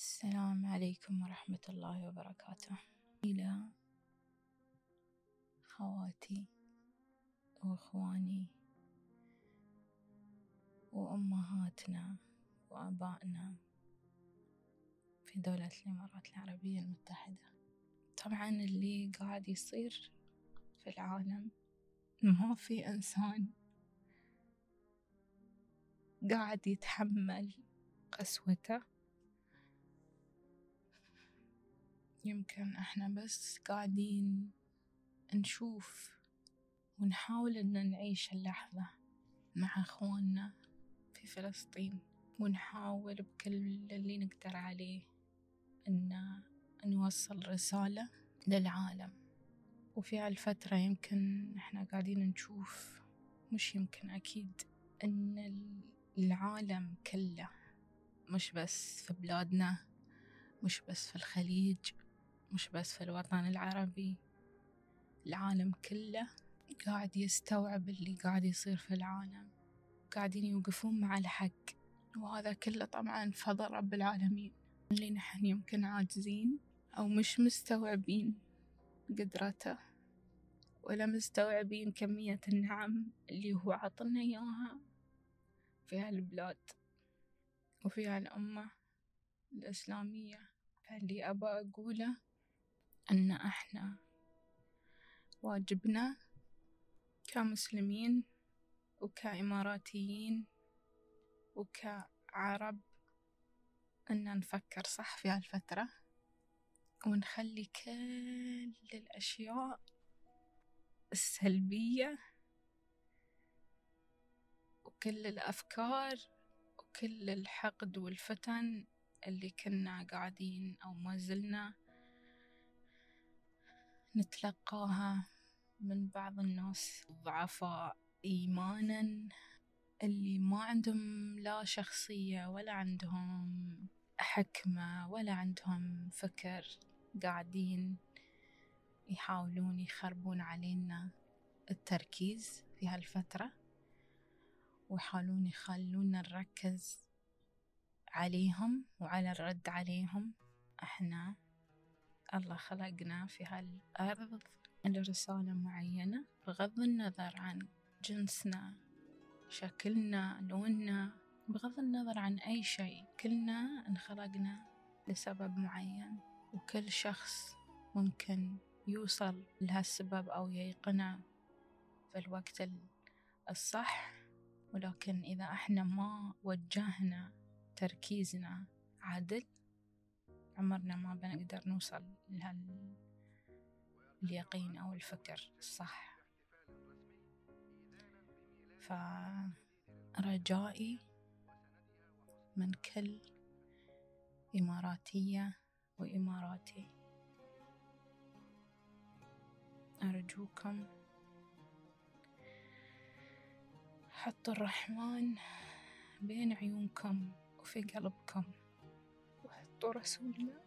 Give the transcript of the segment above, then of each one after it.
السلام عليكم ورحمة الله وبركاته. إلى خواتي وإخواني وأمهاتنا وآبائنا في دولة الإمارات العربية المتحدة. طبعا اللي قاعد يصير في العالم ما في إنسان قاعد يتحمل قسوته يمكن إحنا بس قاعدين نشوف ونحاول إن نعيش اللحظة مع إخواننا في فلسطين ونحاول بكل اللي نقدر عليه إن نوصل رسالة للعالم. وفي هالفترة يمكن إحنا قاعدين نشوف مش يمكن أكيد إن العالم كله مش بس في بلادنا مش بس في الخليج مش بس في الوطن العربي العالم كله قاعد يستوعب اللي قاعد يصير في العالم قاعدين يوقفون مع الحق. وهذا كله طبعا فضل رب العالمين. اللي نحن يمكن عاجزين أو مش مستوعبين قدرته ولا مستوعبين كمية النعم اللي هو عطلنا إياها في هالبلاد وفي هالأمة الإسلامية. فاللي أبى أقوله أن إحنا واجبنا كمسلمين وكإماراتيين وكعرب أن نفكر صح في هالفترة ونخلي كل الأشياء السلبية وكل الأفكار وكل الحقد والفتن اللي كنا قاعدين أو ما زلنا نتلقاها من بعض الناس الضعفاء إيمانا اللي ما عندهم لا شخصية ولا عندهم حكمة ولا عندهم فكر قاعدين يحاولون يخربون علينا التركيز في هالفترة ويحاولون يخلونا نركز عليهم وعلى الرد عليهم إحنا. الله خلقنا في هالأرض لرسالة معينة بغض النظر عن جنسنا شكلنا لوننا بغض النظر عن أي شيء كلنا انخلقنا لسبب معين وكل شخص ممكن يوصل لهالسبب أو ييقنه في الوقت الصح. ولكن إذا إحنا ما وجهنا تركيزنا عدل عمرنا ما بنقدر نوصل لهاليقين أو الفكر الصح. فرجائي من كل إماراتية وإماراتي. أرجوكم حطوا الرحمن بين عيونكم وفي قلبكم. رسولنا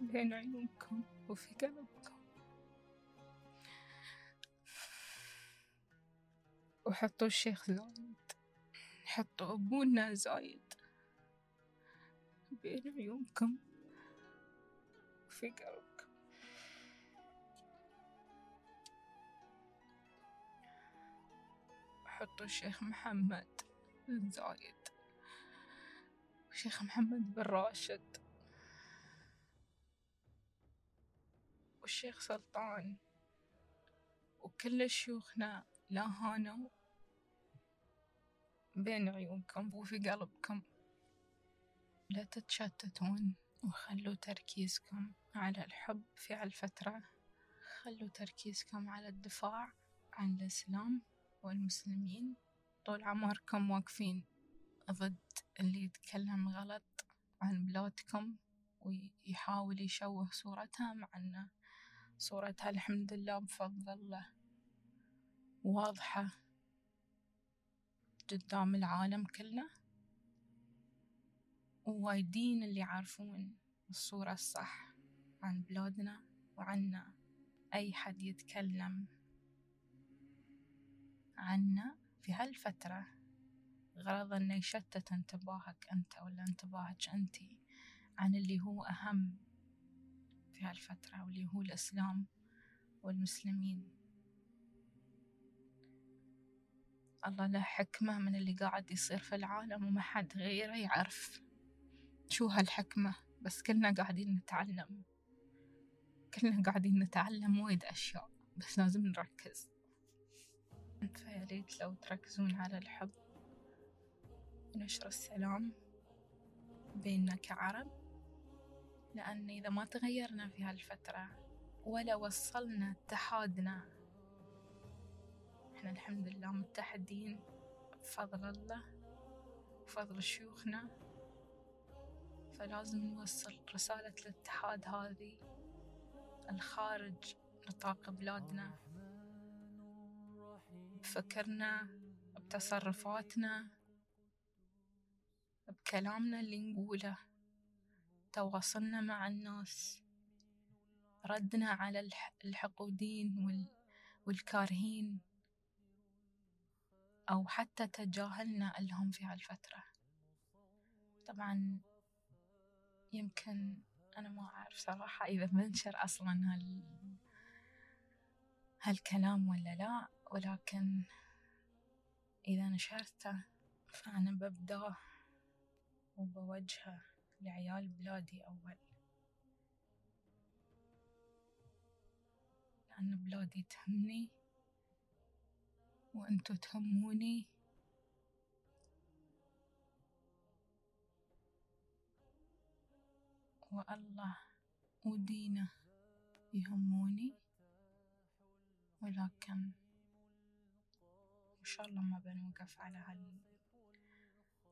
بين عيونكم وفي قلبكم. وحطوا الشيخ زايد. حطوا أبونا زايد. بين عيونكم وفي قلبكم. حطوا الشيخ محمد. بن زايد. والشيخ محمد بن راشد. والشيخ سلطان. وكل شيوخنا لا هانوا بين عيونكم وفي قلبكم. لا تتشتتون وخلوا تركيزكم على الحب في هالفترة خلوا تركيزكم على الدفاع عن الإسلام والمسلمين. طول عمركم واقفين. ضد اللي يتكلم غلط عن بلادكم ويحاول يشوه صورتها مع أن صورتها الحمد لله بفضل الله واضحة قدام العالم كله. ووايدين اللي يعرفون الصورة الصح عن بلادنا وعنا أي حد يتكلم عنا في هالفترة غرض إنه يشتت انتباهك أنت ولا انتباهك أنتي عن اللي هو أهم في هالفترة واللي هو الإسلام والمسلمين. الله له حكمة من اللي قاعد يصير في العالم وما حد غيره يعرف شو هالحكمة بس كلنا قاعدين نتعلم. كلنا قاعدين نتعلم وايد أشياء بس لازم نركز. فياريت لو تركزون على الحب ونشر السلام بيننا كعرب. لأن إذا ما تغيرنا في هالفترة ولا وصلنا اتحادنا إحنا الحمد لله متحدين بفضل الله وفضل شيوخنا. فلازم نوصل رسالة الاتحاد هذه الخارج نطاق بلادنا. بفكرنا بتصرفاتنا بكلامنا اللي نقوله. تواصلنا مع الناس. ردنا على الحقودين والكارهين. أو حتى تجاهلنا لهم في هالفترة. طبعا يمكن أنا ما أعرف صراحة إذا بنشر أصلا هال هالكلام ولا لا. ولكن إذا نشرته فأنا ببداه وبوجهه لعيال بلادي أول. لأن بلادي تهمني وأنتو تهموني. والله ودينه يهموني. ولكن إن شاء الله ما بنوقف على هال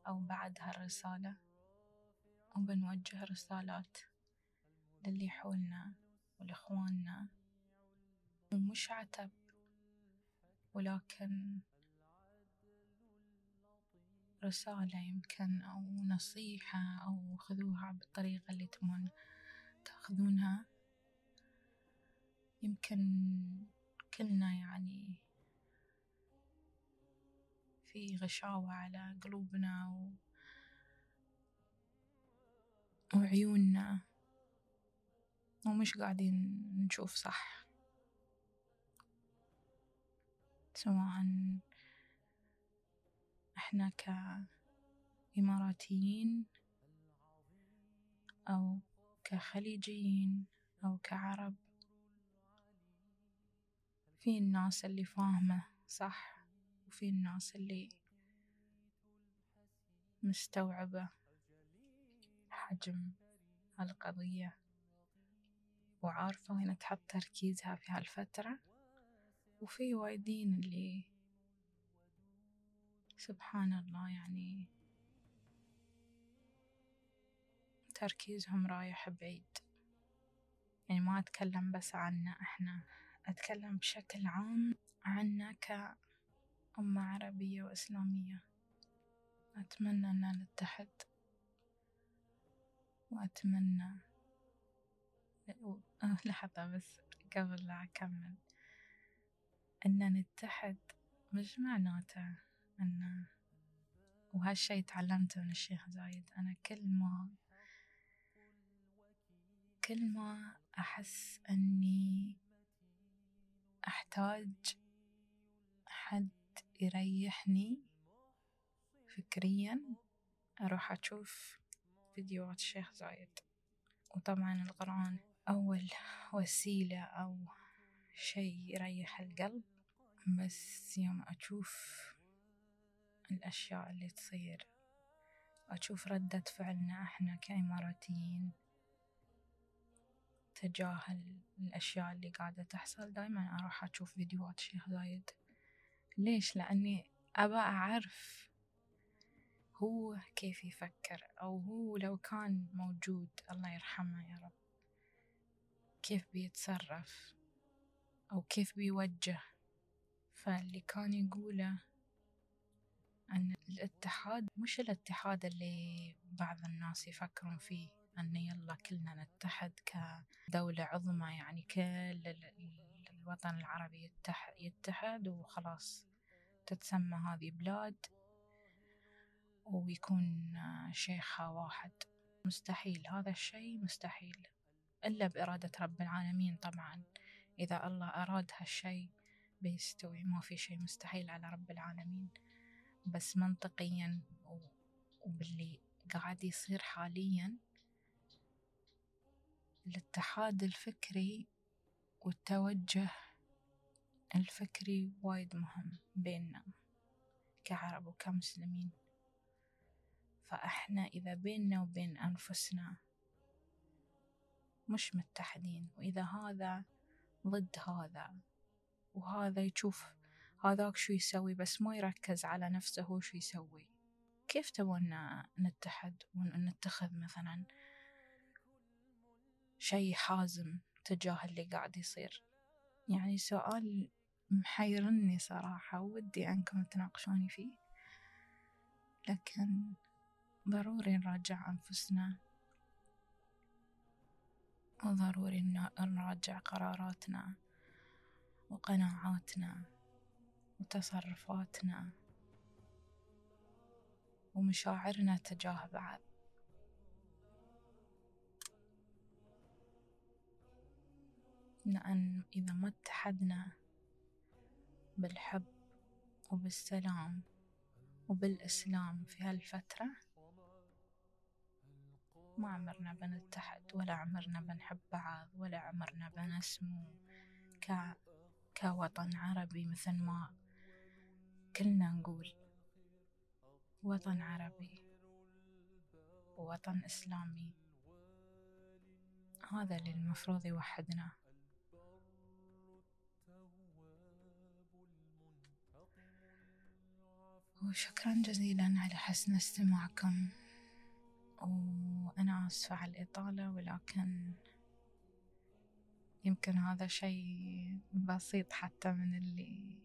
أو بعد هالرسالة وبنوجه رسالات للي حولنا ولإخواننا. ومش عتب ولكن رسالة يمكن أو نصيحة أو خذوها بالطريقة اللي تبون تأخذونها. يمكن كلنا يعني في غشاوة على قلوبنا و... وعيوننا. ومش قاعدين نشوف صح. سواء إحنا كإماراتيين أو كخليجيين أو كعرب. في الناس اللي فاهمة صح. وفي الناس اللي مستوعبة حجم هالقضية وعارفة وين تحط تركيزها في هالفترة وفي وايدين اللي سبحان الله يعني تركيزهم رايح بعيد. يعني ما أتكلم بس عنا إحنا أتكلم بشكل عام عنا كأمة عربية وإسلامية. أتمنى أن نتحد. وأتمنى لحظة بس قبل لا أكمل. أن نتحد مش معناته أن وهالشي تعلمته من الشيخ زايد. أنا كل ما كل ما أحس أني أحتاج حد يريحني فكريا أروح أشوف فيديوهات الشيخ زايد. وطبعا القرآن أول وسيلة أو شي يريح القلب بس يوم أشوف الأشياء اللي تصير أشوف ردة فعلنا إحنا كإماراتيين تجاه الأشياء اللي قاعدة تحصل. دايما أروح أشوف فيديوهات الشيخ زايد. ليش؟ لأني أبى أعرف هو كيف يفكر أو هو لو كان موجود الله يرحمه يا رب كيف بيتصرف أو كيف بيوجه فاللي كان يقوله أن الاتحاد مش الاتحاد اللي بعض الناس يفكرون فيه أن يلا كلنا نتحد كدولة عظمى يعني كل الوطن العربي يتحد وخلاص تتسمى هذه بلاد ويكون شيخها واحد. مستحيل هذا الشيء مستحيل إلا بإرادة رب العالمين طبعا. إذا الله أراد هالشيء بيستوي ما في شيء مستحيل على رب العالمين. بس منطقيا وباللي قاعد يصير حاليا الاتحاد الفكري والتوجه الفكري وايد مهم بيننا كعرب وكمسلمين. فإحنا إذا بيننا وبين أنفسنا مش متحدين وإذا هذا ضد هذا وهذا يشوف هذاك شو يسوي بس ما يركز على نفسه هو شو يسوي. كيف تبون نتحد ونتخذ مثلا شي حازم تجاه اللي قاعد يصير. يعني سؤال محيرني صراحة ودي أنكم تناقشوني فيه. لكن ضروري نراجع أنفسنا. وضروري نراجع قراراتنا وقناعاتنا وتصرفاتنا ومشاعرنا تجاه بعض. لأن إذا ما اتحدنا بالحب وبالسلام وبالإسلام في هالفترة ما عمرنا بنتحد ولا عمرنا بنحب بعض ولا عمرنا بنسمو ك... كوطن عربي مثل ما كلنا نقول. وطن عربي ووطن إسلامي هذا اللي المفروض يوحدنا. وشكرا جزيلا على حسن استماعكم. وأنا آسفة على الإطالة ولكن يمكن هذا شيء بسيط حتى من اللي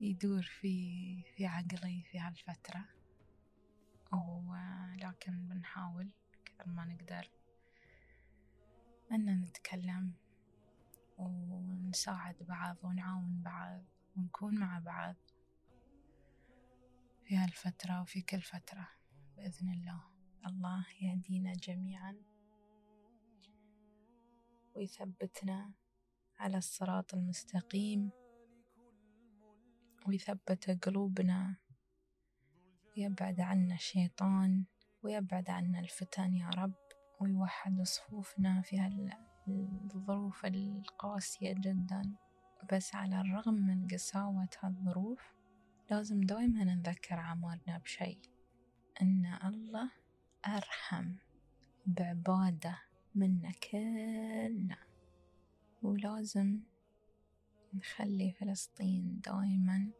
يدور في في عقلي في هالفترة. ولكن بنحاول كثر ما نقدر أن نتكلم ونساعد بعض ونعاون بعض ونكون مع بعض. في هالفترة وفي كل فترة بإذن الله. الله يهدينا جميعا ويثبتنا على الصراط المستقيم ويثبت قلوبنا. ويبعد عنا الشيطان ويبعد عنا الفتن يا رب ويوحد صفوفنا في هالظروف القاسية جدا. بس على الرغم من قساوة هالظروف لازم دايما نذكر عمارنا بشي أن الله أرحم بعبادة منا كلنا. ولازم نخلي فلسطين دايما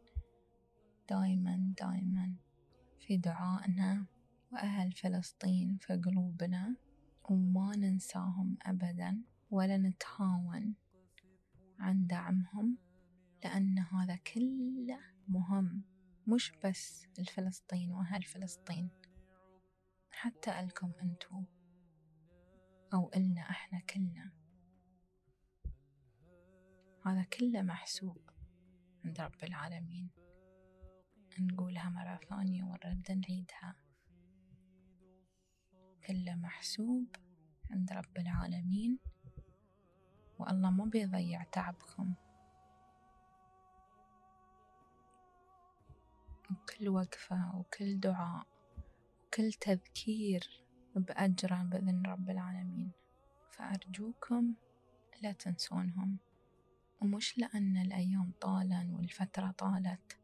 دايما دايما في دعائنا وأهل فلسطين في قلوبنا وما ننساهم أبدا ولا نتهاون عن دعمهم لأن هذا كله مهم مش بس لفلسطين وأهل فلسطين؟ حتى ألكم أنتو أو إلنا إحنا كلنا. هذا كله محسوب عند رب العالمين. نقولها مرة ثانية ونرد نعيدها. كله محسوب عند رب العالمين. والله ما بيضيع تعبكم. وكل وقفة وكل دعاء وكل تذكير بأجره بإذن رب العالمين. فأرجوكم لا تنسونهم. ومش لأن الأيام طالا والفترة طالت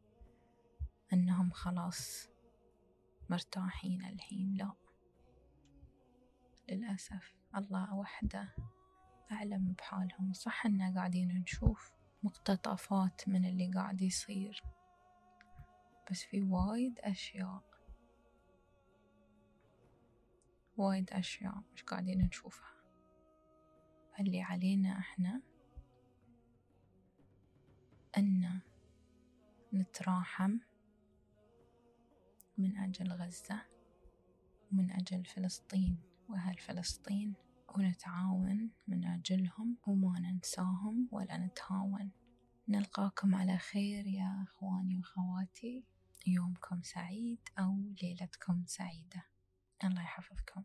أنهم خلاص مرتاحين الحين لا. للأسف الله وحده أعلم بحالهم. صح إننا قاعدين نشوف مقتطفات من اللي قاعد يصير. بس في وايد أشياء. وايد أشياء مش قاعدين نشوفها. اللي علينا إحنا أن نتراحم من أجل غزة ومن أجل فلسطين وأهل فلسطين ونتعاون من أجلهم وما ننساهم ولا نتهاون. نلقاكم على خير يا أخواني وأخواتي. يومكم سعيد أو ليلتكم سعيدة. الله يحفظكم.